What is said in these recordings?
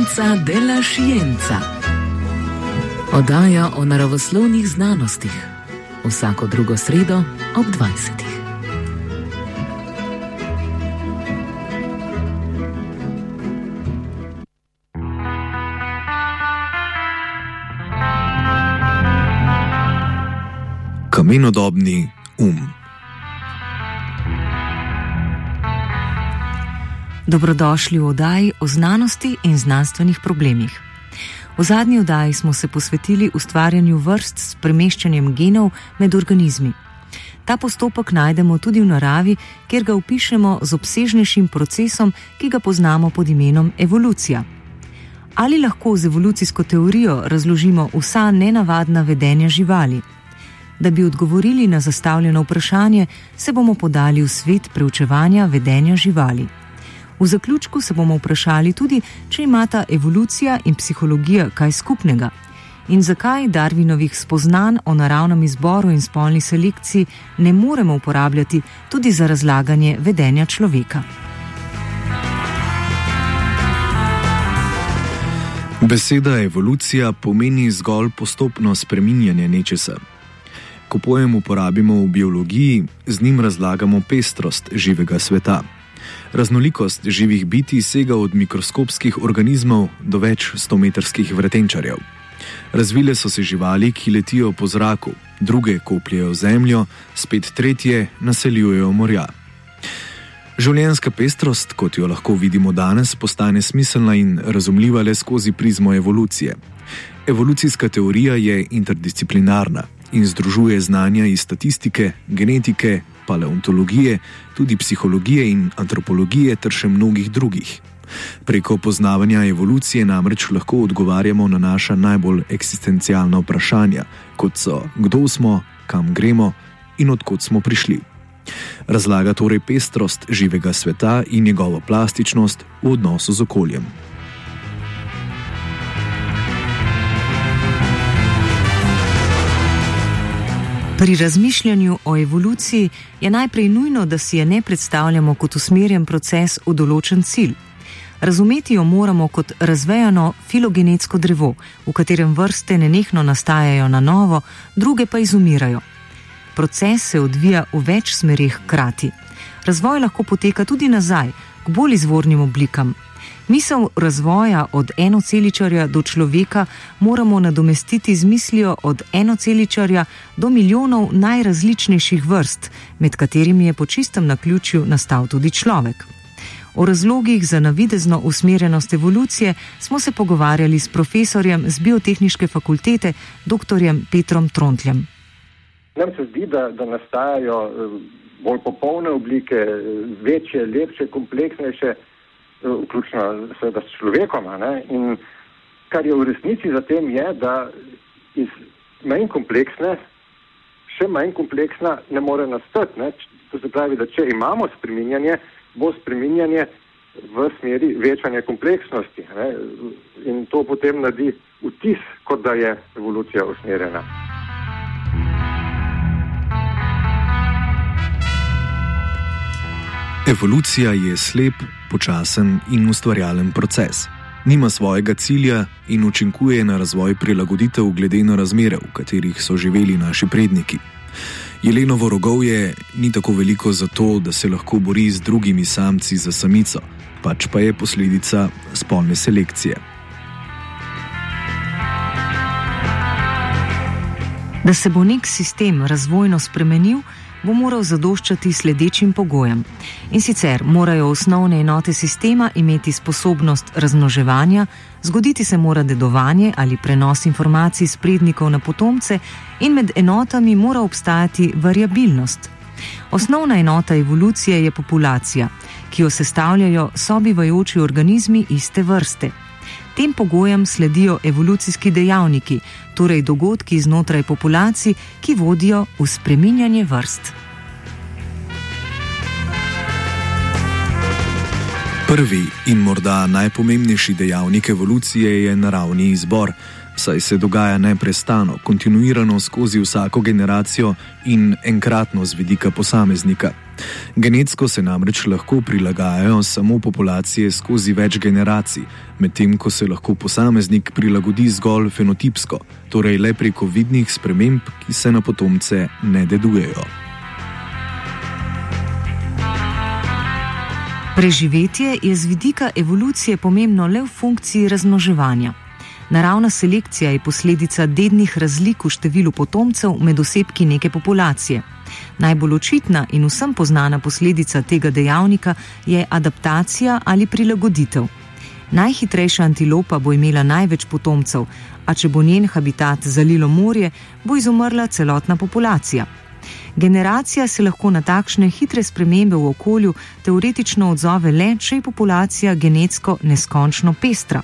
Scienza della Scienza. Oddaja o naravoslovnih znanostih. Vsako drugo sredo ob 20. Kamenodobni um. Dobrodošli v oddaji o znanosti in znanstvenih problemih. V zadnji oddaji smo se posvetili ustvarjanju vrst s premeščanjem genov med organizmi. Ta postopek najdemo tudi v naravi, kjer ga opišemo z obsežnejšim procesom, ki ga poznamo pod imenom evolucija. Ali lahko z evolucijsko teorijo razložimo vsa nenavadna vedenja živali? Da bi odgovorili na zastavljeno vprašanje, se bomo podali v svet preučevanja vedenja živali. V zaključku se bomo vprašali tudi, če imata evolucija in psihologija kaj skupnega in zakaj Darwinovih spoznanj o naravnem izboru in spolni selekciji ne moremo uporabljati tudi za razlaganje vedenja človeka. Beseda evolucija pomeni zgolj postopno spreminjanje nečesa. Ko pojem uporabimo v biologiji, z njim razlagamo pestrost živega sveta. Raznolikost živih bitij sega od mikroskopskih organizmov do več stometrskih vretenčarjev. Razvile so se živali, ki letijo po zraku, druge kopljajo zemljo, spet tretje naseljujejo morja. Življenjska pestrost, kot jo lahko vidimo danes, postane smiselna in razumljiva le skozi prizmo evolucije. Evolucijska teorija je interdisciplinarna in združuje znanja iz statistike, genetike, paleontologije, tudi psihologije in antropologije ter še mnogih drugih. Preko poznavanja evolucije namreč lahko odgovarjamo na naša najbolj eksistencialna vprašanja, kot so kdo smo, kam gremo in odkot smo prišli. Razlaga torej pestrost živega sveta in njegovo plastičnost v odnosu z okoljem. Pri razmišljanju o evoluciji je najprej nujno, da si je ne predstavljamo kot usmerjen proces v določen cilj. Razumeti jo moramo kot razvejano filogenetsko drevo, v katerem vrste nenehno nastajajo na novo, druge pa izumirajo. Proces se odvija v več smerih hkrati. Razvoj lahko poteka tudi nazaj, k bolj izvornim oblikam, Misel razvoja od enoceličarja do človeka moramo nadomestiti z mislijo od enoceličarja do milijonov najrazličnejših vrst, med katerimi je po čistem naključju nastal tudi človek. O razlogih za navidezno usmerjenost evolucije smo se pogovarjali s profesorjem z biotehničke fakultete, dr. Petrom Trontljem. Nam se zdi, da, da nastajajo eh, bolj popolne oblike, eh, večje, lepše, kompleksnejše vključno seveda s človekom. In kar je v resnici za tem je, da iz manj kompleksne, še manj kompleksna ne more nastati. Ne? To se pravi, da če imamo spreminjanje, bo spreminjanje v smeri večanja kompleksnosti. Ne? In to potem naredi vtis, kot da je evolucija usmerjena. Evolucija je slep, počasen in ustvarjalen proces. Nima svojega cilja in učinkuje na razvoj prilagoditev glede na razmere, v katerih so živeli naši predniki. Jelenovo rogovje ni tako veliko zato, da se lahko bori z drugimi samci za samico, pač pa je posledica spolne selekcije. Da se bo nek sistem razvojno spremenil, bo moral zadoščati sledečim pogojem. In sicer morajo osnovne enote sistema imeti sposobnost razmnoževanja, zgoditi se mora dedovanje ali prenos informacij iz prednikov na potomce, in med enotami mora obstajati variabilnost. Osnovna enota evolucije je populacija, ki jo sestavljajo sobivajoči organizmi iste vrste. Tem pogojem sledijo evolucijski dejavniki, torej dogodki znotraj populacij, ki vodijo v spreminjanje vrst. Prvi in morda najpomembnejši dejavnik evolucije je naravni izbor, saj se dogaja neprestano, kontinuirano skozi vsako generacijo in enkratno z vidika posameznika. Genetsko se namreč lahko prilagajajo samo populacije skozi več generacij, medtem ko se lahko posameznik prilagodi zgolj fenotipsko, torej le preko vidnih sprememb, ki se na potomce ne dedujejo. Preživetje je z vidika evolucije pomembno le v funkciji razmnoževanja. Naravna selekcija je posledica dednih razlik v številu potomcev med osebki neke populacije. Najbolj očitna in vsem poznana posledica tega dejavnika je adaptacija ali prilagoditev. Najhitrejša antilopa bo imela največ potomcev, a če bo njen habitat zalilo morje, bo izumrla celotna populacija. Generacija se lahko na takšne hitre spremembe v okolju teoretično odzove le, če je populacija genetsko neskončno pestra.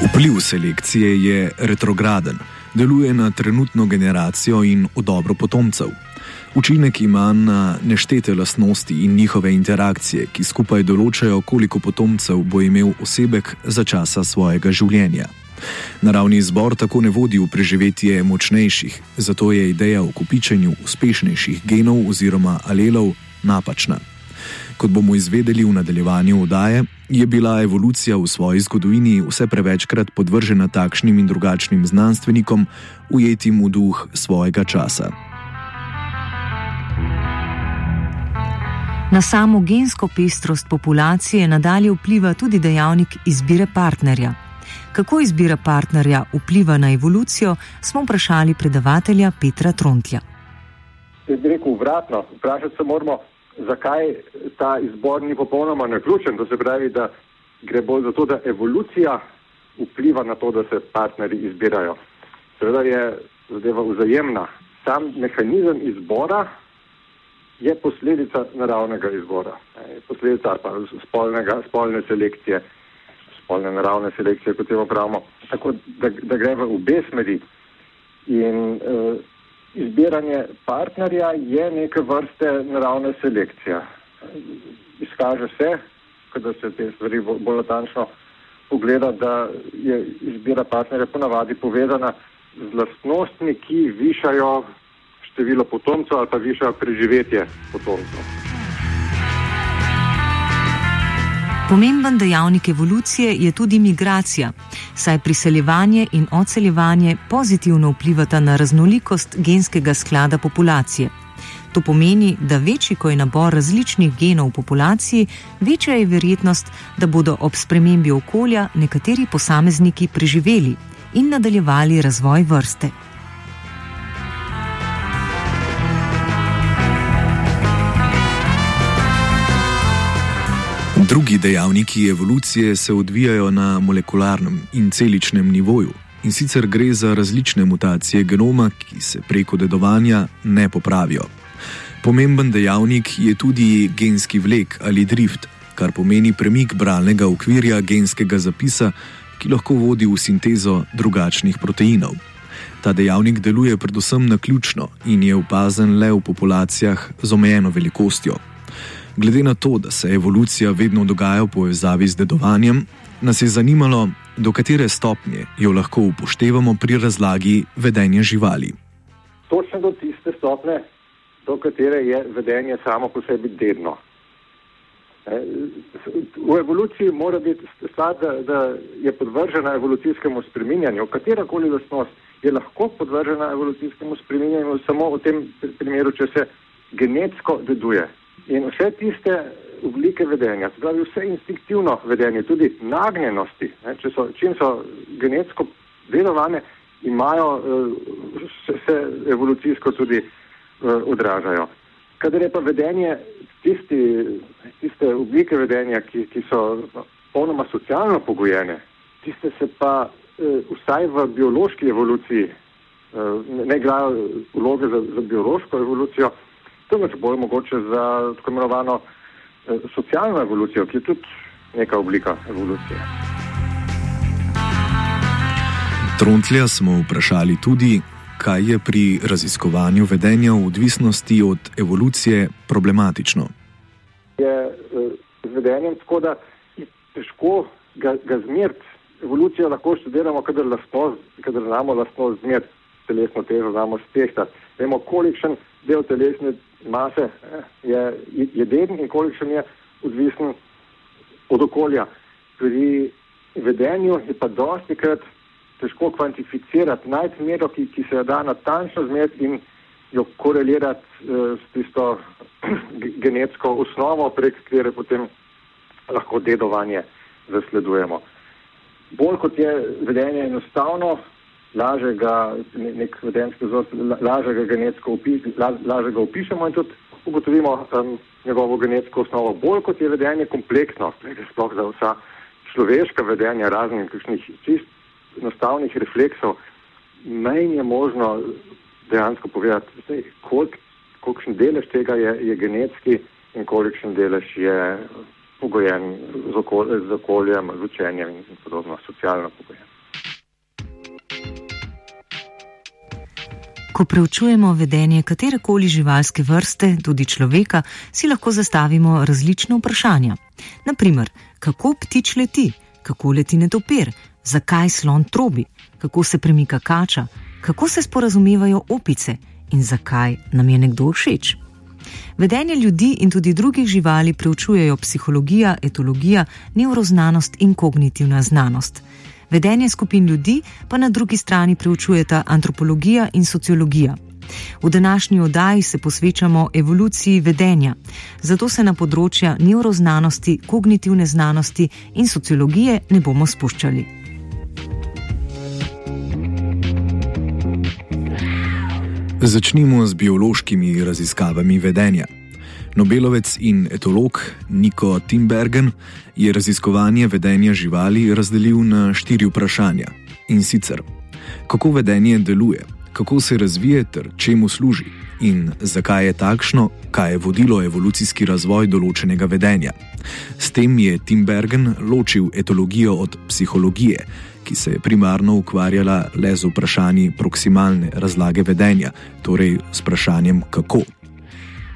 Vpliv selekcije je retrograden, deluje na trenutno generacijo in v dobro potomcev. Učinek ima na neštete lastnosti in njihove interakcije, ki skupaj določajo, koliko potomcev bo imel osebek za časa svojega življenja. Naravni izbor tako ne vodi v preživetje močnejših, zato je ideja o kupičenju uspešnejših genov oziroma alelov napačna. Kot bomo izvedeli v nadaljevanju oddaje, je bila evolucija v svoji zgodovini vse prevečkrat podvržena takšnim in drugačnim znanstvenikom, ujetim v duh svojega časa. Na samo gensko pestrost populacije nadalje vpliva tudi dejavnik izbire partnerja. Kako izbira partnerja vpliva na evolucijo, smo vprašali predavatelja Petra Trontlja. Jaz bi rekel obratno, vprašati se moramo, zakaj ta izbor ni popolnoma naključen. To se pravi, da gre bolj za to, da evolucija vpliva na to, da se partnerji izbirajo. Seveda je zadeva vzajemna. Sam mehanizem izbora je posledica naravnega izbora, posledica pa spolnega, spolne selekcije, spolne naravne selekcije, kot temu pravimo. Tako da, da gre v obe smeri. In, uh, izbiranje partnerja je neke vrste naravna selekcija. Izkaže se, da se te stvari bolj natančno pogleda, da je izbira partnerja ponavadi povezana z lastnostmi, ki višajo število potomcev ali pa višajo preživetje potomcev. Pomemben dejavnik evolucije je tudi migracija, saj priseljevanje in odseljevanje pozitivno vplivata na raznolikost genskega sklada populacije. To pomeni, da večji, ko je nabor različnih genov v populaciji, večja je verjetnost, da bodo ob spremembi okolja nekateri posamezniki preživeli in nadaljevali razvoj vrste. Drugi dejavniki evolucije se odvijajo na molekularnem in celičnem nivoju, in sicer gre za različne mutacije genoma, ki se preko dedovanja ne popravijo. Pomemben dejavnik je tudi genski vlek ali drift, kar pomeni premik bralnega okvirja genskega zapisa, ki lahko vodi v sintezo drugačnih proteinov. Ta dejavnik deluje predvsem na ključno in je opazen le v populacijah z omejeno velikostjo. Glede na to, da se evolucija vedno dogaja v povezavi z dedovanjem, nas je zanimalo, do katere stopnje jo lahko upoštevamo pri razlagi vedenja živali. Točno do tiste stopnje, do katere je vedenje samo po sebi dedno. V evoluciji mora biti stvar, da, da je podvržena evolucijskemu spreminjanju. Katerakoli lastnost je lahko podvržena evolucijskemu spreminjanju, samo v tem primeru, če se genetsko deduje. In vse tiste oblike vedenja, pravi vse instinktivno vedenje, tudi nagnjenosti, ne, če so, čim so genetsko vedovane, imajo, eh, se, se evolucijsko tudi uh, odražajo. Kadar je pa vedenje, tisti, tiste oblike vedenja, ki, ki so ponoma socialno pogojene, tiste se pa uh, vsaj v biološki evoluciji uh, ne igrajo vloge za, za biološko evolucijo, temveč bolj mogoče za tako imenovano eh, socialno evolucijo, ki je tudi neka oblika evolucije. Trontlja smo vprašali tudi, kaj je pri raziskovanju vedenja v odvisnosti od evolucije problematično. Je eh, z vedenjem tako, da je težko ga, ga zmeriti. Evolucijo lahko študiramo, kadar znamo lastnost zmeriti. telesno težo znamo stehtati. Vemo, kolikšen del telesne mase eh, je jeden in kolikšen je odvisen od okolja. Pri vedenju je pa dosti krat težko kvantificirati, najti mero, ki, ki se jo da natančno zmeriti in jo korelirati uh, s tisto genetsko osnovo, prek katere potem lahko dedovanje zasledujemo. Bolj kot je vedenje enostavno, lažje ga, nek vedenski vzor, lažje ga genetsko upi, la, lažje ga opišemo in tudi ugotovimo um, njegovo genetsko osnovo. Bolj kot je vedenje kompleksno, sploh za vsa človeška vedenja, raznih kakšnih čist enostavnih refleksov, manj je možno dejansko povedati, kolik, kolikšen delež tega je, je genetski in kolikšen delež je pogojen z, okol, z okoljem, z učenjem in podobno, socialno pogojen. Ko preučujemo vedenje katerekoli živalske vrste, tudi človeka, si lahko zastavimo različne vprašanja. Naprimer, kako ptič leti, kako leti netopir, zakaj slon trobi, kako se premika kača, kako se sporazumevajo opice in zakaj nam je nekdo všeč. Vedenje ljudi in tudi drugih živali preučujejo psihologija, etologija, neuroznanost in kognitivna znanost. Vedenje skupin ljudi pa na drugi strani preučujeta antropologija in sociologija. V današnji oddaji se posvečamo evoluciji vedenja, zato se na področja neuroznanosti, kognitivne znanosti in sociologije ne bomo spuščali. Začnimo z biološkimi raziskavami vedenja. Nobelovec in etolog Niko Timbergen je raziskovanje vedenja živali razdelil na štiri vprašanja. In sicer, kako vedenje deluje, kako se razvije ter čemu služi, in zakaj je takšno, kaj je vodilo evolucijski razvoj določenega vedenja. S tem je Timbergen ločil etologijo od psihologije ki se je primarno ukvarjala le z vprašanji proksimalne razlage vedenja, torej s vprašanjem kako.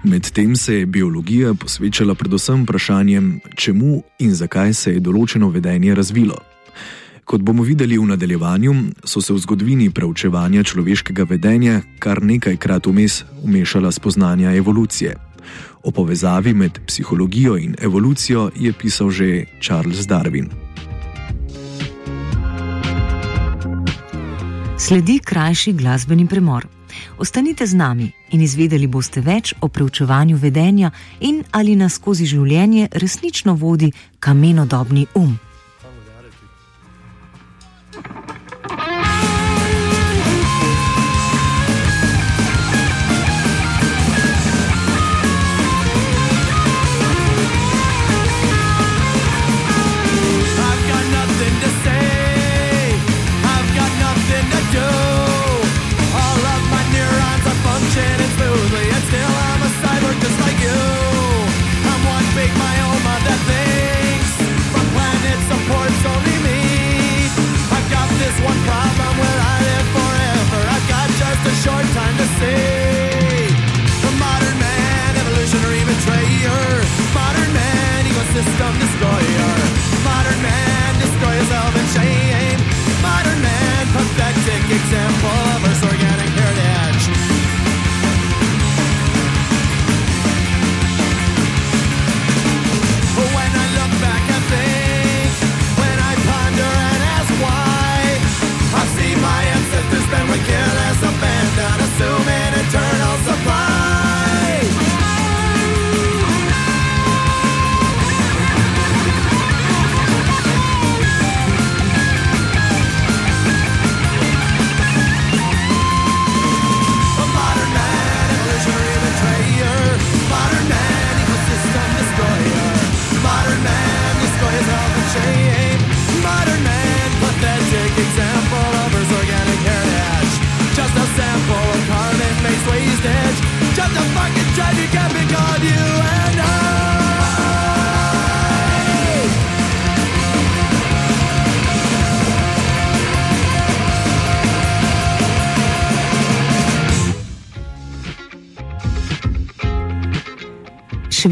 Medtem se je biologija posvečala predvsem vprašanjem, čemu in zakaj se je določeno vedenje razvilo. Kot bomo videli v nadaljevanju, so se v zgodovini preučevanja človeškega vedenja kar nekajkrat vmes umešala spoznanja evolucije. O povezavi med psihologijo in evolucijo je pisal že Charles Darwin. Sledi krajši glasbeni premor. Ostanite z nami in izvedeli boste več o preučevanju vedenja in ali nas skozi življenje resnično vodi kamenodobni um.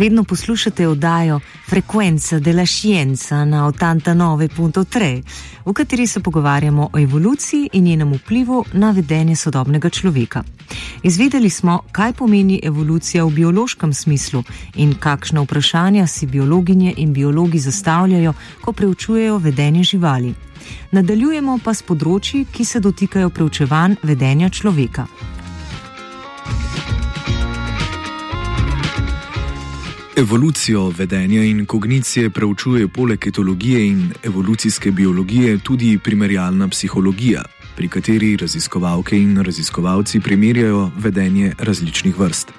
Vedno poslušate oddajo Frequenza della Scienza na 89.3, v kateri se pogovarjamo o evoluciji in njenem vplivu na vedenje sodobnega človeka. Izvedeli smo, kaj pomeni evolucija v biološkem smislu in kakšne vprašanja si biologinje in biologi zastavljajo, ko preučujejo vedenje živali. Nadaljujemo pa s področji, ki se dotikajo preučevanj vedenja človeka. Evolucijo vedenja in kognicije preučuje poleg etologije in evolucijske biologije tudi primerjalna psihologija, pri kateri raziskovalke in raziskovalci primerjajo vedenje različnih vrst.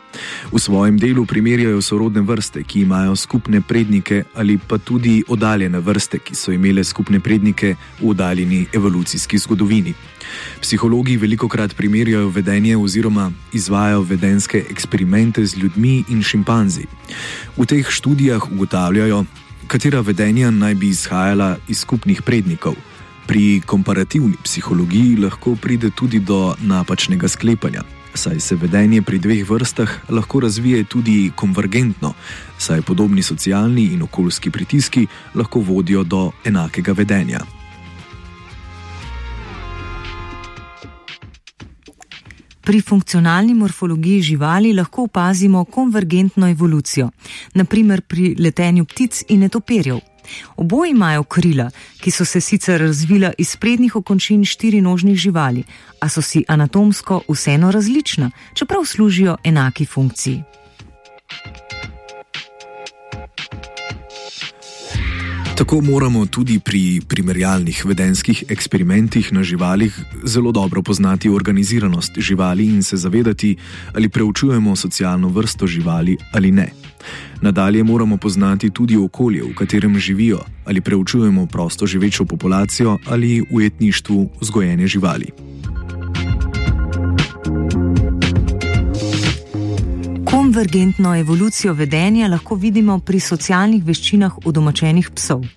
V svojem delu primerjajo sorodne vrste, ki imajo skupne prednike, ali pa tudi oddaljene vrste, ki so imele skupne prednike v oddaljeni evolucijski zgodovini. Psihologi veliko krat primerjajo vedenje oziroma izvajo vedenske eksperimente z ljudmi in šimpanzi. V teh študijah ugotavljajo, katera vedenja naj bi izhajala iz skupnih prednikov. Pri komparativni psihologiji lahko pride tudi do napačnega sklepanja, saj se vedenje pri dveh vrstah lahko razvije tudi konvergentno, saj podobni socialni in okoljski pritiski lahko vodijo do enakega vedenja. Pri funkcionalni morfologiji živali lahko opazimo konvergentno evolucijo, naprimer pri letenju ptic in netopirjev. Oboji imajo krila, ki so se sicer razvila iz prednjih okončin štirinožnih živali, a so si anatomsko vseeno različna, čeprav služijo enaki funkciji. Tako moramo tudi pri primerjalnih vedenskih eksperimentih na živalih zelo dobro poznati organiziranost živali in se zavedati, ali preučujemo socialno vrsto živali ali ne. Nadalje moramo poznati tudi okolje, v katerem živijo, ali preučujemo prosto živečo populacijo ali v etništvu vzgojene živali. Konvergentno evolucijo vedenja lahko vidimo pri socialnih veščinah udomačenih psov.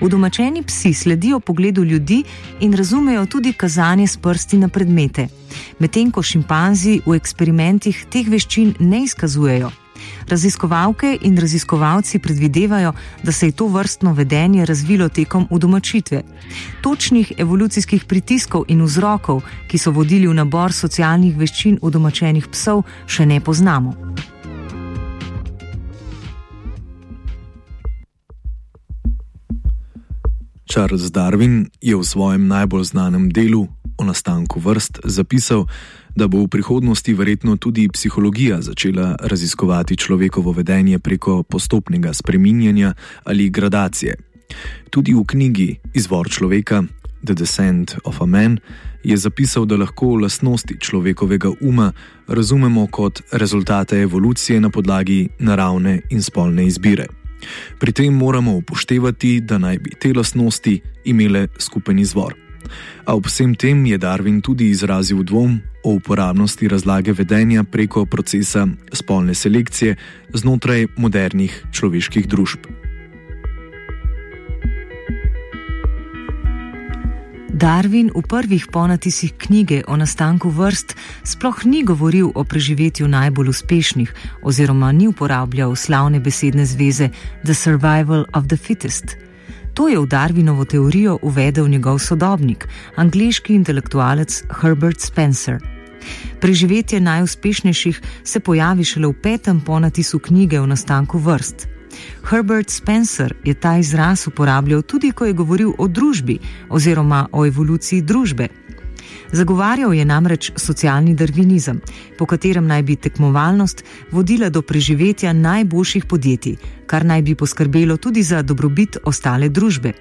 Udomačeni psi sledijo pogledu ljudi in razumejo tudi kazanje s prsti na predmete, medtem ko šimpanzi v eksperimentih teh veščin ne izkazujejo. Raziskovalke in raziskovalci predvidevajo, da se je to vrstno vedenje razvilo tekom udomačitve. Točnih evolucijskih pritiskov in vzrokov, ki so vodili v nabor socialnih veščin udomačenih psov, še ne poznamo. Charles Darwin je v svojem najbolj znanem delu o nastanku vrst zapisal, da bo v prihodnosti verjetno tudi psihologija začela raziskovati človekovo vedenje preko postopnega spreminjanja ali gradacije. Tudi v knjigi Izvor človeka, The Descent of a Man, je zapisal, da lahko lastnosti človekovega uma razumemo kot rezultate evolucije na podlagi naravne in spolne izbire. Pri tem moramo upoštevati, da naj bi te lastnosti imele skupen izvor. A ob vsem tem je Darwin tudi izrazil dvom o uporabnosti razlage vedenja preko procesa spolne selekcije znotraj modernih človeških družb. Darwin v prvih ponatisih knjige o nastanku vrst sploh ni govoril o preživetju najbolj uspešnih, oziroma ni uporabljal slavne besedne zveze The Survival of the Fittest. To je v Darwinovo teorijo uvedel njegov sodobnik, angliški intelektualec Herbert Spencer. Preživetje najuspešnejših se pojavi šele v petem ponatisu knjige o nastanku vrst. Herbert Spencer je ta izraz uporabljal tudi, ko je govoril o družbi oziroma o evoluciji družbe. Zagovarjal je namreč socialni darvinizem, po katerem naj bi tekmovalnost vodila do preživetja najboljših podjetij, kar naj bi poskrbelo tudi za dobrobit ostale družbe.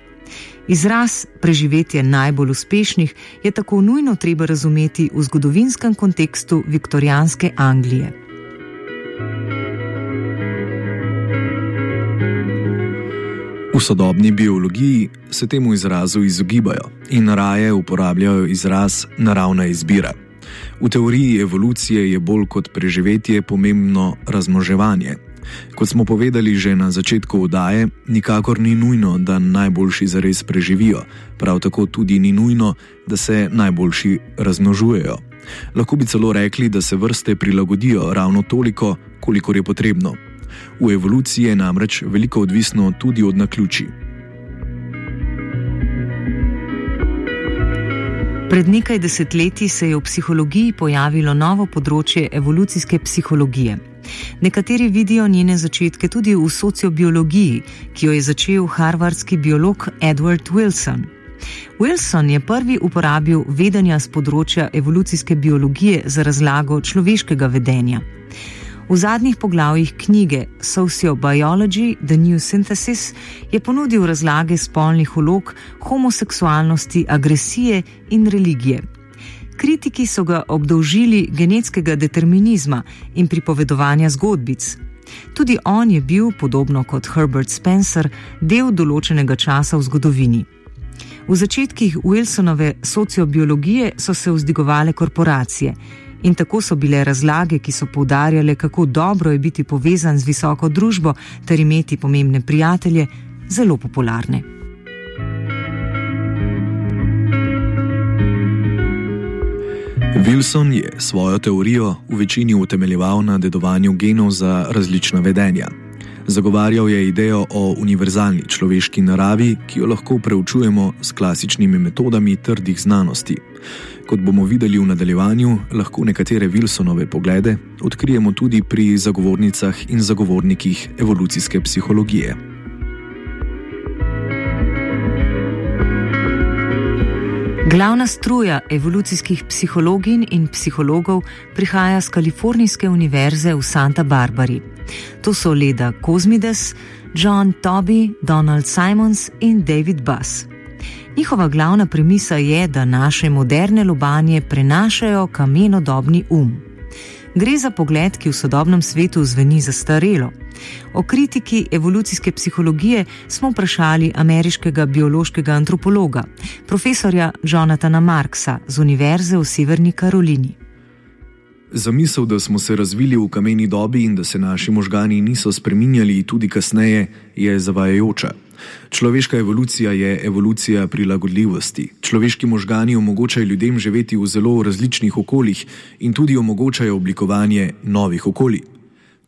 Izraz preživetje najbolj uspešnih je tako nujno treba razumeti v zgodovinskem kontekstu viktorijanske Anglije. V sodobni biologiji se temu izrazu izogibajo in raje uporabljajo izraz naravna izbira. V teoriji evolucije je bolj kot preživetje pomembno razmoževanje. Kot smo povedali že na začetku oddaje, nikakor ni nujno, da najboljši zares preživijo, prav tako tudi ni nujno, da se najboljši razmnožujejo. Lahko bi celo rekli, da se vrste prilagodijo ravno toliko, kolikor je potrebno. V evoluciji je namreč veliko odvisno tudi od naključij. Pred nekaj desetletji se je v psihologiji pojavilo novo področje evolucijske psihologije. Nekateri vidijo njene začetke tudi v sociobiologiji, ki jo je začel harvardski biolog Edward Wilson. Wilson je prvi uporabil vedenja z področja evolucijske biologije za razlago človeškega vedenja. V zadnjih poglavjih knjige Sociobiology: The New Synthesis je ponudil razlage spolnih ulog, homoseksualnosti, agresije in religije. Kritiki so ga obdolžili genetskega determinizma in pripovedovanja zgodbic. Tudi on je bil, podobno kot Herbert Spencer, del določenega časa v zgodovini. V začetkih Wilsonove sociobiologije so se vzdigovale korporacije in tako so bile razlage, ki so poudarjale, kako dobro je biti povezan z visoko družbo ter imeti pomembne prijatelje, zelo popularne. Wilson je svojo teorijo v večini utemeljeval na dedovanju genov za različna vedenja. Zagovarjal je idejo o univerzalni človeški naravi, ki jo lahko preučujemo s klasičnimi metodami trdih znanosti. Kot bomo videli v nadaljevanju, lahko nekatere Wilsonove poglede odkrijemo tudi pri zagovornicah in zagovornikih evolucijske psihologije. Glavna struja evolucijskih psihologin in psihologov prihaja z Kalifornijske univerze v Santa Barbari. To so Leda Kozmides, John Toby, Donald Simons in David Buss. Njihova glavna premisa je, da naše moderne lobanje prenašajo kamenodobni um. Gre za pogled, ki v sodobnem svetu zveni zastarelo. O kritiki evolucijske psihologije smo vprašali ameriškega biološkega antropologa, profesorja Jonathana Marksa z Univerze v Severni Karolini. Zamisel, da smo se razvili v kameni dobi in da se naši možgani niso spreminjali tudi kasneje, je zavajajoča. Človeška evolucija je evolucija prilagodljivosti. Človeški možgani omogočajo ljudem živeti v zelo različnih okoljih in tudi omogočajo oblikovanje novih okolij.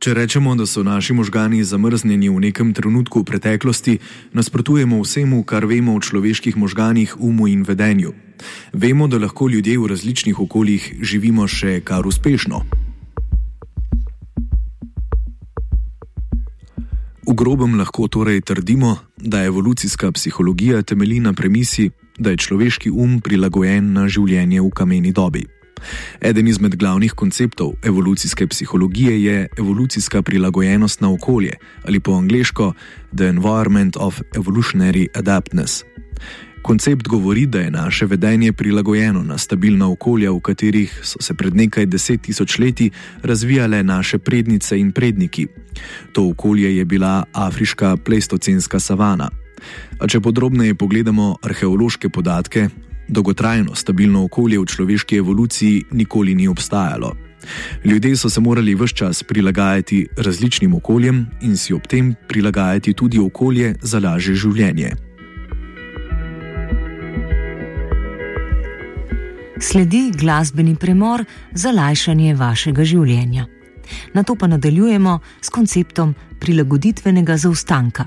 Če rečemo, da so naši možgani zamrznjeni v nekem trenutku v preteklosti, nasprotujemo vsemu, kar vemo o človeških možganih, umu in vedenju. Vemo, da lahko ljudje v različnih okoljih živimo še kar uspešno. V grobem lahko torej trdimo, da evolucijska psihologija temelji na premisi, da je človeški um prilagojen na življenje v kameni dobi. Eden izmed glavnih konceptov evolucijske psihologije je evolucijska prilagojenost na okolje ali po angliško The Environment of Evolutionary Adaptness. Koncept govori, da je naše vedenje prilagojeno na stabilna okolja, v katerih so se pred nekaj deset tisoč leti razvijale naše prednice in predniki. To okolje je bila afriška pleistocenska savana. A če podrobneje pogledamo arheološke podatke, dolgotrajno stabilno okolje v človeški evoluciji nikoli ni obstajalo. Ljudje so se morali vse čas prilagajati različnim okoljem in si ob tem prilagajati tudi okolje za lažje življenje. Sledi glasbeni premor za lajšanje vašega življenja. Na to pa nadaljujemo s konceptom prilagoditvenega zaustanka.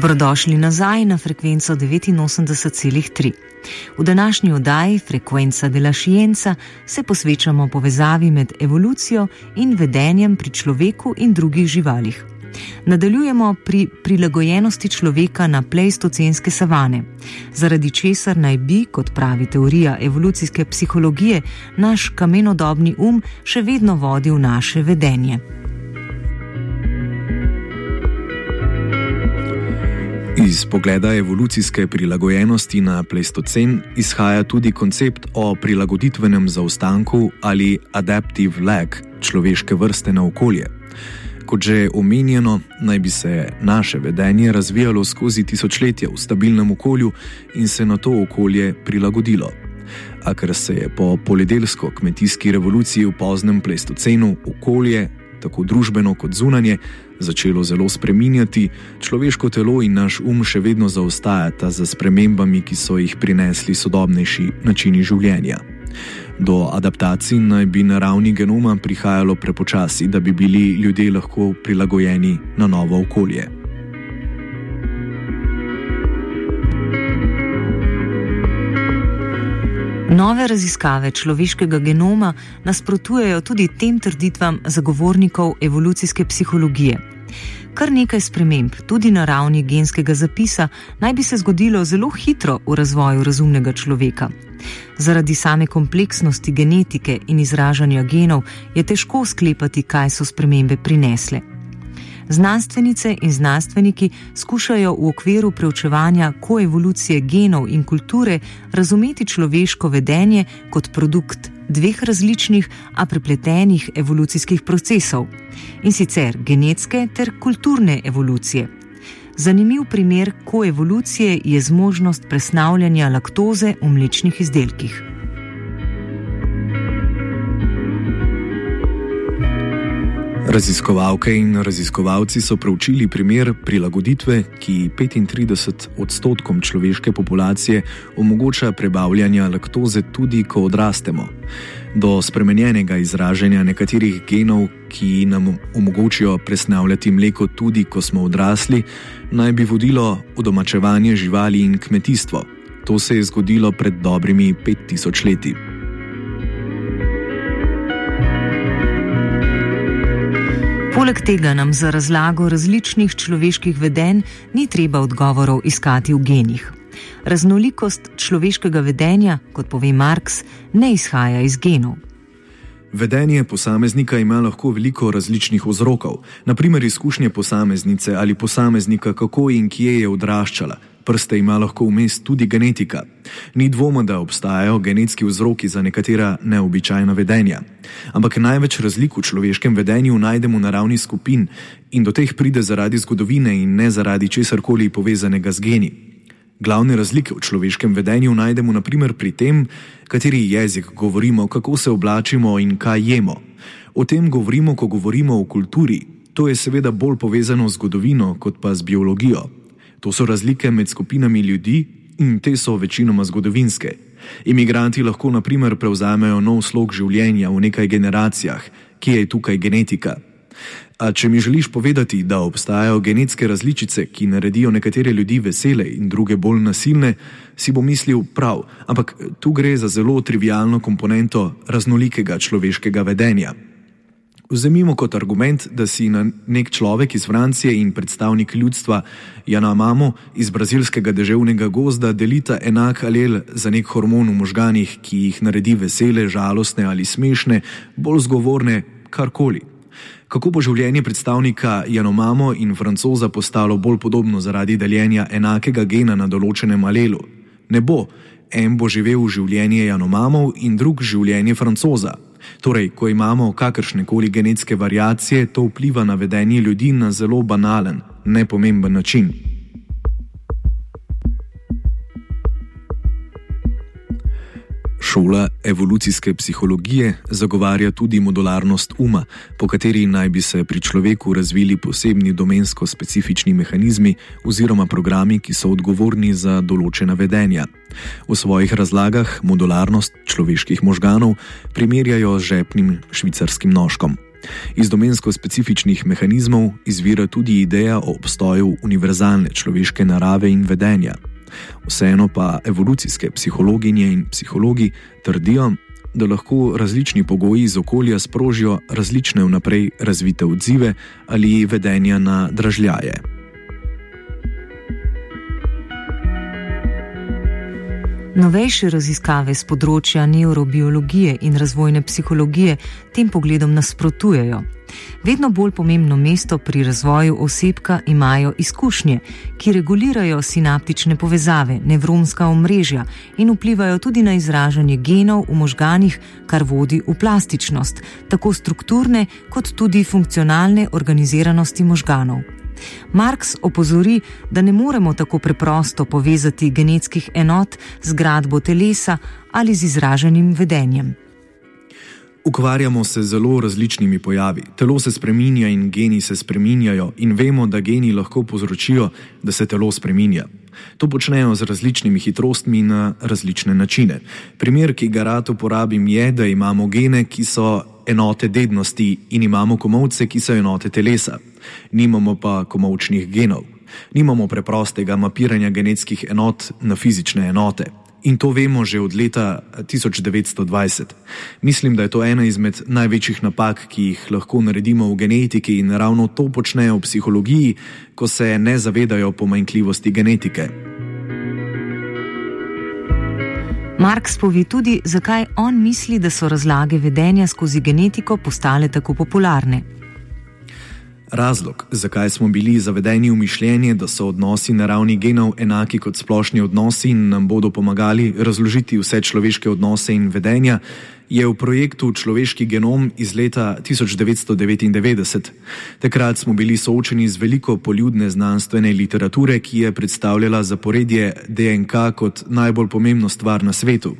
Dobrodošli nazaj na frekvenco 89,3. V današnji oddaji Frekvenca de la Scienza se posvečamo povezavi med evolucijo in vedenjem pri človeku in drugih živalih. Nadaljujemo pri prilagojenosti človeka na pleistocenske savane, zaradi česar naj bi, kot pravi teorija evolucijske psihologije, naš kamenodobni um še vedno vodil naše vedenje. Iz pogleda evolucijske prilagojenosti na pleistocen izhaja tudi koncept o prilagoditvenem zaostanku ali adaptive lag človeške vrste na okolje. Kot že omenjeno, naj bi se naše vedenje razvijalo skozi tisočletja v stabilnem okolju in se na to okolje prilagodilo. A ker se je po poljedelsko-kmetijski revoluciji v poznem pleistocenu okolje, tako družbeno kot zunanje, začelo zelo spreminjati, človeško telo in naš um še vedno zaostajata za spremembami, ki so jih prinesli sodobnejši načini življenja. Do adaptacij naj bi na ravni genoma prihajalo prepočasi, da bi bili ljudje lahko prilagojeni na novo okolje. Nove raziskave človeškega genoma nasprotujejo tudi tem trditvam zagovornikov evolucijske psihologije. Kar nekaj sprememb, tudi na ravni genskega zapisa, naj bi se zgodilo zelo hitro v razvoju razumnega človeka. Zaradi same kompleksnosti genetike in izražanja genov je težko sklepati, kaj so spremembe prinesle. Znanstvenice in znanstveniki skušajo v okviru preučevanja koevolucije genov in kulture razumeti človeško vedenje kot produkt dveh različnih, a prepletenih evolucijskih procesov in sicer genetske ter kulturne evolucije. Zanimiv primer koevolucije je zmožnost presnavljanja laktoze v mlečnih izdelkih. Raziskovalke in raziskovalci so preučili primer prilagoditve, ki 35 odstotkom človeške populacije omogoča prebavljanje laktoze tudi, ko odrastemo. Do spremenjenega izražanja nekaterih genov, ki nam omogočajo presnavljati mleko tudi, ko smo odrasli, naj bi vodilo udomačevanje živali in kmetijstvo. To se je zgodilo pred dobrimi 5000 leti. Poleg tega nam za razlago različnih človeških vedenj ni treba odgovorov iskati v genih. Raznolikost človeškega vedenja, kot pove Marx, ne izhaja iz genov. Vedenje posameznika ima lahko veliko različnih vzrokov, naprimer izkušnje posameznice ali posameznika, kako in kje je odraščala, prste ima lahko vmes tudi genetika. Ni dvoma, da obstajajo genetski vzroki za nekatera neobičajna vedenja. Ampak največ razlik v človeškem vedenju najdemo na ravni skupin in do teh pride zaradi zgodovine in ne zaradi česar koli povezanega z geni. Glavne razlike v človeškem vedenju najdemo naprimer pri tem, kateri jezik govorimo, kako se oblačimo in kaj jemo. O tem govorimo, ko govorimo o kulturi. To je seveda bolj povezano z zgodovino kot pa z biologijo. To so razlike med skupinami ljudi in te so večinoma zgodovinske. Imigranti lahko naprimer prevzamejo nov slog življenja v nekaj generacijah, ki je tukaj genetika. A če mi želiš povedati, da obstajajo genetske različice, ki naredijo nekatere ljudi vesele in druge bolj nasilne, si bom mislil prav, ampak tu gre za zelo trivialno komponento raznolikega človeškega vedenja. Vzemimo kot argument, da si nek človek iz Francije in predstavnik ljudstva Jana Mamo iz brazilskega deževnega gozda delita enak alel za nek hormon v možganih, ki jih naredi vesele, žalostne ali smešne, bolj zgovorne, karkoli. Kako bo življenje predstavnika Janomamo in francoza postalo bolj podobno zaradi deljenja enakega gena na določenem alelu? Ne bo, en bo živel življenje Janomamov in drug življenje francoza. Torej, ko imamo kakršne koli genetske variacije, to vpliva na vedenje ljudi na zelo banalen, nepomemben način. Šola evolucijske psihologije zagovarja tudi modularnost uma, po kateri naj bi se pri človeku razvili posebni domensko specifični mehanizmi oziroma programi, ki so odgovorni za določena vedenja. V svojih razlagah modularnost človeških možganov primerjajo z žepnim švicarskim nožkom. Iz domensko specifičnih mehanizmov izvira tudi ideja o obstoju univerzalne človeške narave in vedenja. Vseeno pa evolucijske psihologinje in psihologi trdijo, da lahko različni pogoji iz okolja sprožijo različne vnaprej razvite odzive ali vedenja na dražljaje. Novejše raziskave z področja neurobiologije in razvojne psihologije tem pogledom nasprotujejo. Vedno bolj pomembno mesto pri razvoju osebka imajo izkušnje, ki regulirajo sinaptične povezave, nevronska omrežja in vplivajo tudi na izražanje genov v možganih, kar vodi v plastičnost, tako strukturne kot tudi funkcionalne organiziranosti možganov. Marx opozori, da ne moremo tako preprosto povezati genetskih enot z gradbo telesa ali z izraženim vedenjem. Ukvarjamo se z zelo različnimi pojavi. Telo se spreminja in geni se spreminjajo, in vemo, da geni lahko povzročijo, da se telo spreminja. To počnejo z različnimi hitrostmi na različne načine. Primer, ki ga rad uporabim, je, da imamo gene, ki so enote dednosti, in imamo komovce, ki so enote telesa nimamo pa komovčnih genov, nimamo preprostega mapiranja genetskih enot na fizične enote. In to vemo že od leta 1920. Mislim, da je to ena izmed največjih napak, ki jih lahko naredimo v genetiki, in ravno to počnejo v psihologiji, ko se ne zavedajo pomanjkljivosti genetike. Marks pove tudi, zakaj on misli, da so razlage vedenja skozi genetiko postale tako popularne. Razlog, zakaj smo bili zavedeni v mišljenje, da so odnosi na ravni genov enaki kot splošni odnosi in nam bodo pomagali razložiti vse človeške odnose in vedenja, je v projektu Človeški genom iz leta 1999. Takrat smo bili soočeni z veliko poljudne znanstvene literature, ki je predstavljala zaporedje DNK kot najbolj pomembno stvar na svetu.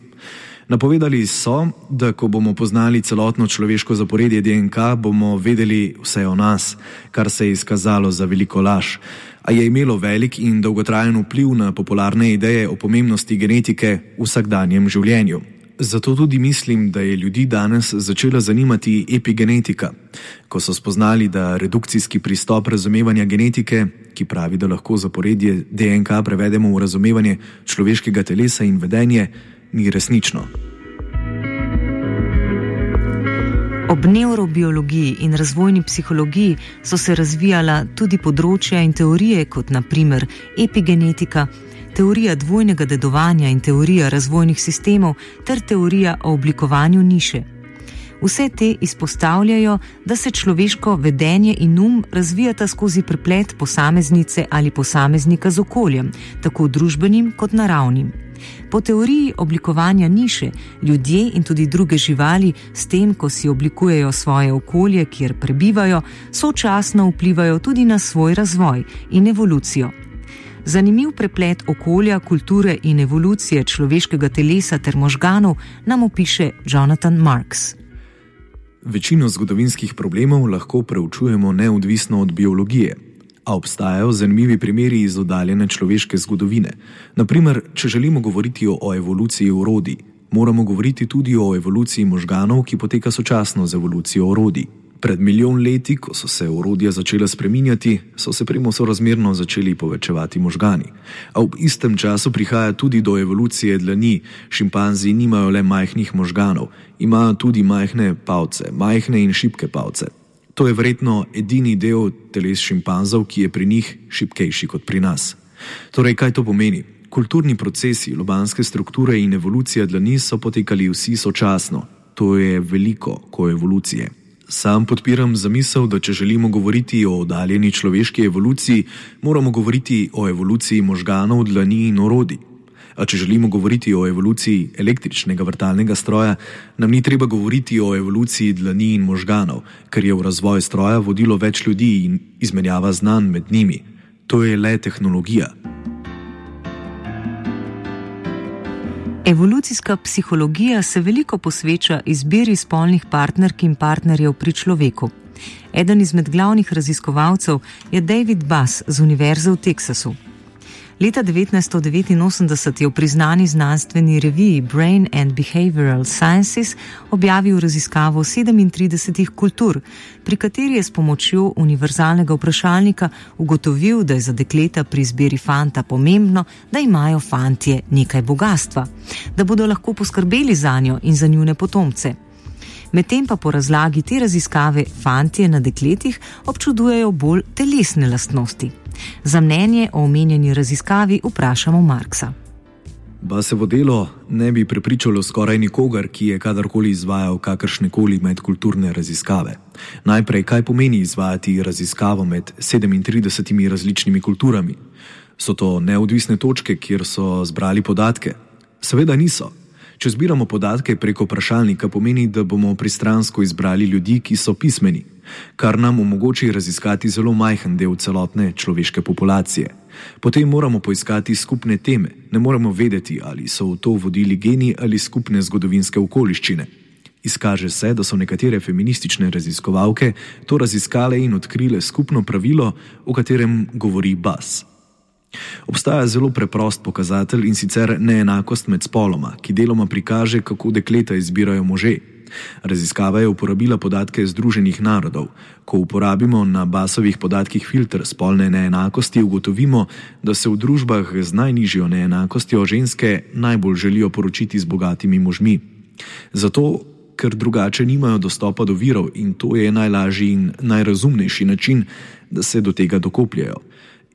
Napovedali so, da ko bomo poznali celotno človeško zaporedje DNK, bomo vedeli vse o nas, kar se je izkazalo za veliko laž. A je imelo velik in dolgotrajen vpliv na popularne ideje o pomembnosti genetike v vsakdanjem življenju. Zato tudi mislim, da je ljudi danes začela zanimati epigenetika. Ko so spoznali, da redukcijski pristop razumevanja genetike, ki pravi, da lahko zaporedje DNK prevedemo v razumevanje človeškega telesa in vedenje, ni resnično. Ob neurobiologiji in razvojni psihologiji so se razvijala tudi področja in teorije, kot naprimer epigenetika, teorija dvojnega dedovanja in teorija razvojnih sistemov ter teorija o oblikovanju niše. Vse te izpostavljajo, da se človeško vedenje in um razvijata skozi preplet posameznice ali posameznika z okoljem, tako družbenim kot naravnim. Po teoriji oblikovanja niše, ljudje in tudi druge živali, s tem, ko si oblikujejo svoje okolje, kjer prebivajo, sočasno vplivajo tudi na svoj razvoj in evolucijo. Zanimiv preplet okolja, kulture in evolucije človeškega telesa ter možganov nam opiše Jonathan Marks. Večino zgodovinskih problemov lahko preučujemo neodvisno od biologije. A obstajajo zanimivi primeri iz oddaljene človeške zgodovine. Naprimer, če želimo govoriti o evoluciji urodi, moramo govoriti tudi o evoluciji možganov, ki poteka sočasno z evolucijo urodi. Pred milijon leti, ko so se urodja začela spreminjati, so se primo sorazmerno začeli povečevati možgani. A v istem času prihaja tudi do evolucije dlani. Šimpanzi nimajo le majhnih možganov, imajo tudi majhne pavce, majhne in šibke pavce. To je verjetno edini del teles šimpanzov, ki je pri njih šipkejši kot pri nas. Torej, kaj to pomeni? Kulturni procesi, lobanske strukture in evolucija dlani so potekali vsi sočasno. To je veliko koevolucije. Sam podpiram zamisel, da če želimo govoriti o oddaljeni človeški evoluciji, moramo govoriti o evoluciji možganov, dlani in orodij. A če želimo govoriti o evoluciji električnega vrtalnega stroja, nam ni treba govoriti o evoluciji dlani in možganov, ker je v razvoj stroja vodilo več ljudi in izmenjava znanj med njimi. To je le tehnologija. Evolucijska psihologija se veliko posveča izbiri spolnih partnerk in partnerjev pri človeku. Eden izmed glavnih raziskovalcev je David Bass z Univerze v Teksasu. Leta 1989 je v priznani znanstveni reviji Brain and Behavioral Sciences objavil raziskavo 37 kultur, pri kateri je s pomočjo univerzalnega vprašalnika ugotovil, da je za dekleta pri izbiri fanta pomembno, da imajo fantje nekaj bogatstva, da bodo lahko poskrbeli za njo in za njune potomce. Medtem pa po razlagi te raziskave fantje na dekletih občudujejo bolj telesne lastnosti. Za mnenje o omenjeni raziskavi vprašamo Marksa. Ba se v delo ne bi prepričalo skoraj nikogar, ki je kadarkoli izvajal kakršne koli medkulturne raziskave. Najprej, kaj pomeni izvajati raziskavo med 37 različnimi kulturami? So to neodvisne točke, kjer so zbrali podatke? Seveda niso. Če zbiramo podatke preko vprašalnika, pomeni, da bomo pristransko izbrali ljudi, ki so pismeni, kar nam omogoči raziskati zelo majhen del celotne človeške populacije. Potem moramo poiskati skupne teme, ne moremo vedeti, ali so v to vodili geni ali skupne zgodovinske okoliščine. Izkaže se, da so nekatere feministične raziskovalke to raziskale in odkrile skupno pravilo, o katerem govori Bas. Obstaja zelo preprost pokazatelj in sicer neenakost med spoloma, ki deloma prikaže, kako dekleta izbirajo može. Raziskava je uporabila podatke Združenih narodov. Ko uporabimo na basovih podatkih filter spolne neenakosti, ugotovimo, da se v družbah z najnižjo neenakostjo ženske najbolj želijo poročiti z bogatimi možmi. Zato, ker drugače nimajo dostopa do virov in to je najlažji in najrazumnejši način, da se do tega dokopljajo.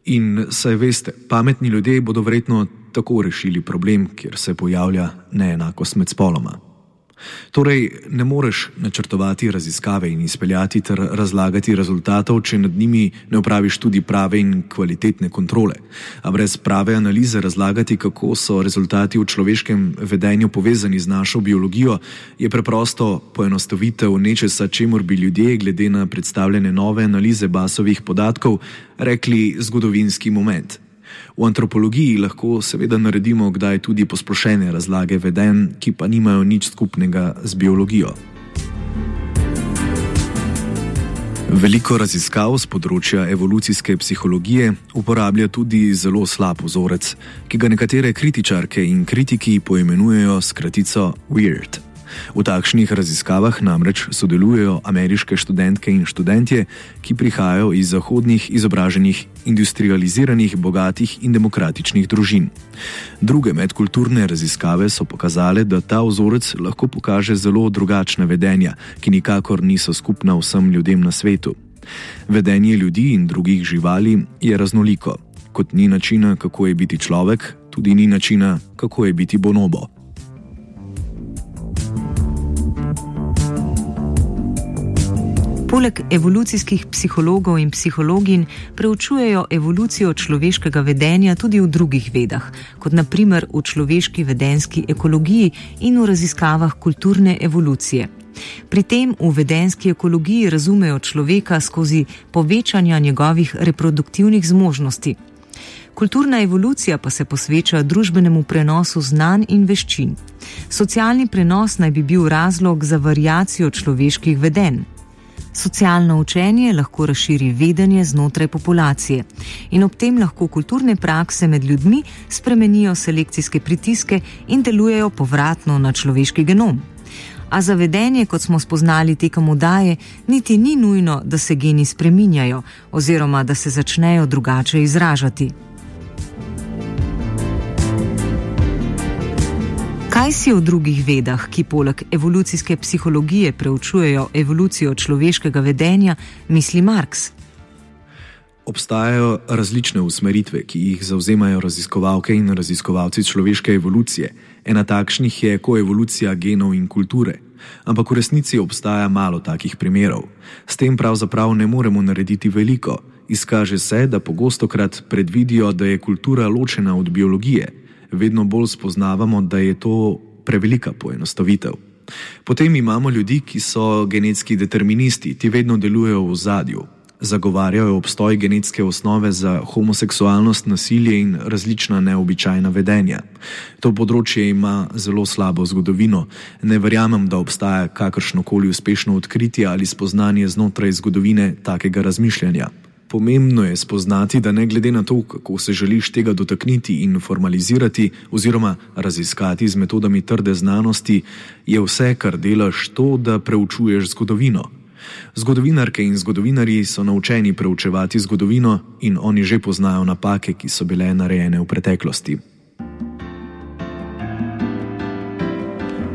In saj veste, pametni ljudje bodo verjetno tako rešili problem, kjer se pojavlja neenakost med spoloma. Torej, ne moreš načrtovati raziskave in izpeljati ter razlagati rezultatov, če nad njimi ne upraviš tudi prave in kvalitetne kontrole. A brez prave analize razlagati, kako so rezultati v človeškem vedenju povezani z našo biologijo, je preprosto poenostavitev nečesa, čemur bi ljudje, glede na predstavljene nove analize basovih podatkov, rekli zgodovinski moment. V antropologiji lahko seveda naredimo kdaj tudi posplošene razlage veden, ki pa nimajo nič skupnega z biologijo. Veliko raziskav z področja evolucijske psihologije uporablja tudi zelo slab vzorec, ki ga nekatere kritičarke in kritiki poimenujejo s kratico Weird. V takšnih raziskavah namreč sodelujejo ameriške študentke in študentje, ki prihajajo iz zahodnih, izobraženih, industrializiranih, bogatih in demokratičnih družin. Druge medkulturne raziskave so pokazale, da ta vzorec lahko pokaže zelo drugačna vedenja, ki nikakor niso skupna vsem ljudem na svetu. Vedenje ljudi in drugih živali je raznoliko. Kot ni načina, kako je biti človek, tudi ni načina, kako je biti bonobo. Poleg evolucijskih psihologov in psihologinj preučujejo evolucijo človeškega vedenja tudi v drugih vedah, kot naprimer v človeški vedenski ekologiji in v raziskavah kulturne evolucije. Pri tem v vedenski ekologiji razumejo človeka skozi povečanje njegovih reproduktivnih zmožnosti. Kulturna evolucija pa se posveča družbenemu prenosu znanj in veščin. Socialni prenos naj bi bil razlog za variacijo človeških vedenj. Socialno učenje lahko razširi vedenje znotraj populacije in ob tem lahko kulturne prakse med ljudmi spremenijo selekcijske pritiske in delujejo povratno na človeški genom. A za vedenje, kot smo spoznali tekom udaje, niti ni nujno, da se geni spreminjajo oziroma da se začnejo drugače izražati. Kaj si o drugih vedah, ki poleg evolucijske psihologije preučujejo evolucijo človeškega vedenja, misli Marx? Obstajajo različne usmeritve, ki jih zauzemajo raziskovalke in raziskovalci človeške evolucije. Ena takšnih je koevolucija genov in kulture. Ampak v resnici obstaja malo takih primerov. S tem pravzaprav ne moremo narediti veliko. Izkaže se, da pogosto krat predvidijo, da je kultura ločena od biologije vedno bolj spoznavamo, da je to prevelika poenostavitev. Potem imamo ljudi, ki so genetski deterministi, ti vedno delujejo v zadju. Zagovarjajo obstoj genetske osnove za homoseksualnost, nasilje in različna neobičajna vedenja. To področje ima zelo slabo zgodovino. Ne verjamem, da obstaja kakršno koli uspešno odkritje ali spoznanje znotraj zgodovine takega razmišljanja Pomembno je spoznati, da ne glede na to, kako se želiš tega dotakniti in formalizirati oziroma raziskati z metodami trde znanosti, je vse, kar delaš, to, da preučuješ zgodovino. Zgodovinarke in zgodovinari so naučeni preučevati zgodovino in oni že poznajo napake, ki so bile narejene v preteklosti.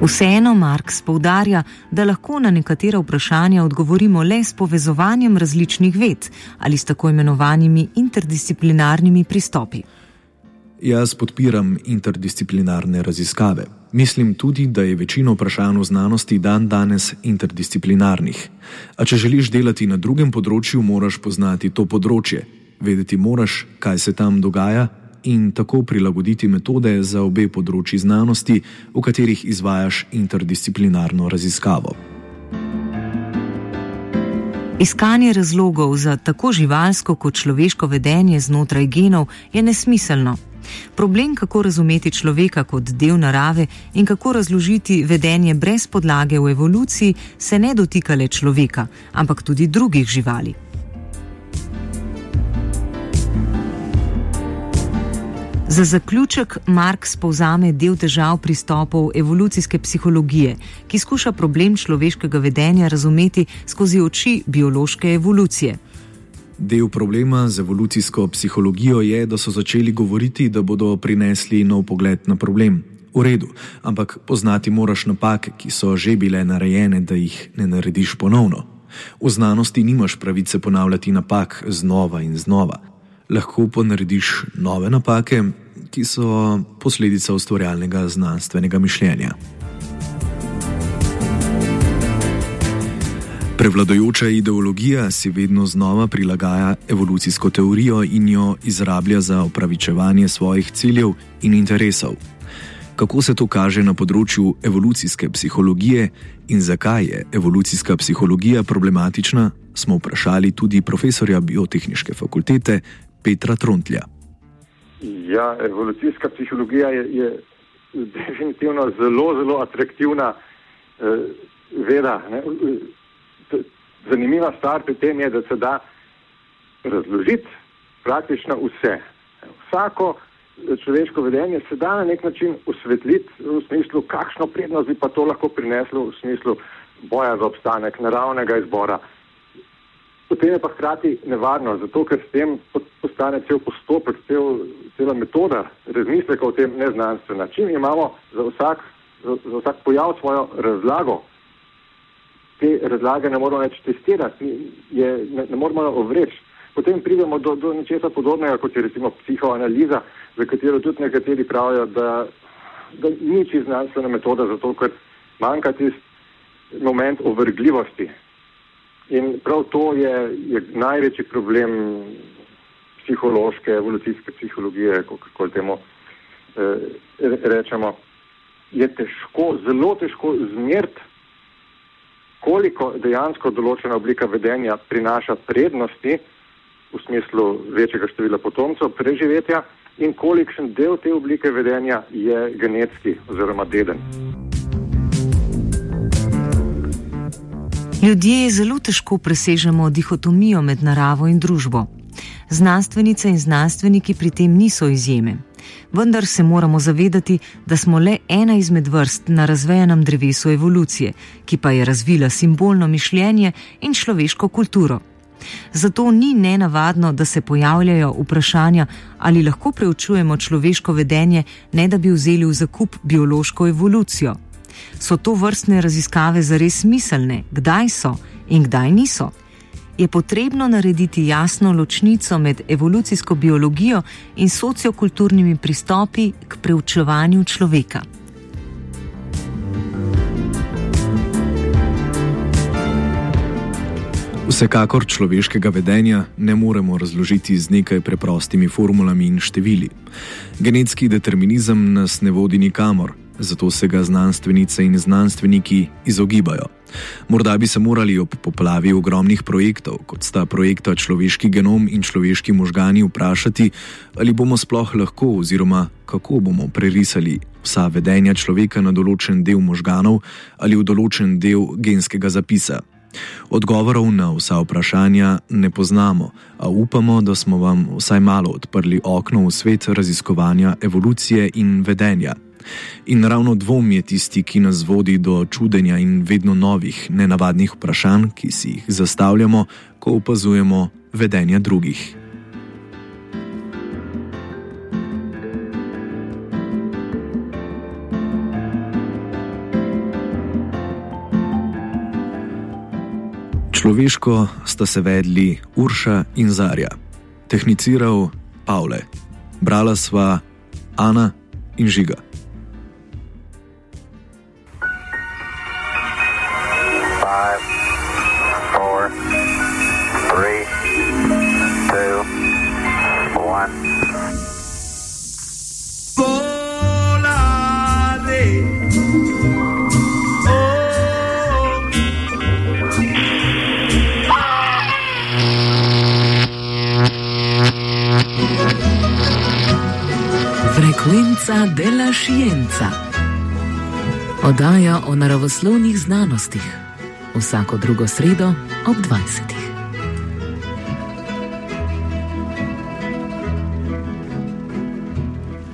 Vseeno Marks poudarja, da lahko na nekatera vprašanja odgovorimo le s povezovanjem različnih ved ali s tako imenovanimi interdisciplinarnimi pristopi. Jaz podpiram interdisciplinarne raziskave. Mislim tudi, da je večina vprašanj v znanosti dan danes interdisciplinarnih. A če želiš delati na drugem področju, moraš poznati to področje, vedeti moraš, kaj se tam dogaja in tako prilagoditi metode za obe področji znanosti, v katerih izvajaš interdisciplinarno raziskavo. Iskanje razlogov za tako živalsko kot človeško vedenje znotraj genov je nesmiselno. Problem, kako razumeti človeka kot del narave in kako razložiti vedenje brez podlage v evoluciji, se ne dotika le človeka, ampak tudi drugih živali. Za zaključek Marx povzame del težav pristopov evolucijske psihologije, ki skuša problem človeškega vedenja razumeti skozi oči biološke evolucije. Del problema z evolucijsko psihologijo je, da so začeli govoriti, da bodo prinesli nov pogled na problem. V redu, ampak poznati moraš napake, ki so že bile narejene, da jih ne narediš ponovno. V znanosti nimaš pravice ponavljati napak znova in znova lahko pa narediš nove napake, ki so posledica ustvarjalnega znanstvenega mišljenja. Prevladojoča ideologija si vedno znova prilagaja evolucijsko teorijo in jo izrablja za opravičevanje svojih ciljev in interesov. Kako se to kaže na področju evolucijske psihologije in zakaj je evolucijska psihologija problematična, smo vprašali tudi profesorja biotehnične fakultete Petra Truntlja. Ja, evolucijska psihologija je, je definitivno zelo, zelo atraktivna eh, veda. Ne? Zanimiva stvar pri tem je, da se da razložiti praktično vse. Vsako človeško vedenje se da na nek način osvetliti v smislu, kakšno prednost bi pa to lahko prineslo v smislu boja za obstanek, naravnega izbora. Potem je pa hkrati nevarno, zato ker s tem postane cel postopek, cel, cela metoda razmisleka o tem neznanstvena. Čim imamo za vsak, za, za vsak pojav svojo razlago, te razlage ne moramo več testirati, je, ne, ne moramo ovreči. Potem pridemo do, do nečesa podobnega, kot je recimo psihoanaliza, za katero tudi nekateri pravijo, da, da ni čisto znanstvena metoda, zato ker manjka tisti moment ovrgljivosti. In prav to je, je največji problem psihološke, evolucijske psihologije, kako temu eh, rečemo. Je težko, zelo težko zmeriti, koliko dejansko določena oblika vedenja prinaša prednosti v smislu večjega števila potomcev, preživetja in kolikšen del te oblike vedenja je genetski oziroma deden. Ljudje zelo težko presežemo dihotomijo med naravo in družbo. Znanstvenice in znanstveniki pri tem niso izjeme. Vendar se moramo zavedati, da smo le ena izmed vrst na razvejenem drevesu evolucije, ki pa je razvila simbolno mišljenje in človeško kulturo. Zato ni nenavadno, da se pojavljajo vprašanja, ali lahko preučujemo človeško vedenje, ne da bi vzeli v zakup biološko evolucijo so to vrstne raziskave zares smiselne, kdaj so in kdaj niso. Je potrebno narediti jasno ločnico med evolucijsko biologijo in sociokulturnimi pristopi k preučevanju človeka. Vsekakor človeškega vedenja ne moremo razložiti z nekaj preprostimi formulami in števili. Genetski determinizem nas ne vodi nikamor, zato se ga znanstvenice in znanstveniki izogibajo. Morda bi se morali ob poplavi ogromnih projektov, kot sta projekta Človeški genom in Človeški možgani, vprašati, ali bomo sploh lahko oziroma kako bomo prerisali vsa vedenja človeka na določen del možganov ali v določen del genskega zapisa. Odgovorov na vsa vprašanja ne poznamo, a upamo, da smo vam vsaj malo odprli okno v svet raziskovanja evolucije in vedenja. In ravno dvom je tisti, ki nas vodi do čudenja in vedno novih, nenavadnih vprašanj, ki si jih zastavljamo, ko opazujemo vedenje drugih. Človeško sta se vedli Urša in Zarja, tehniciral Pavle, brala sva Ana in Žiga. Frekvenca della Scienza. Oddaja o naravoslovnih znanostih. Vsako drugo sredo ob 20.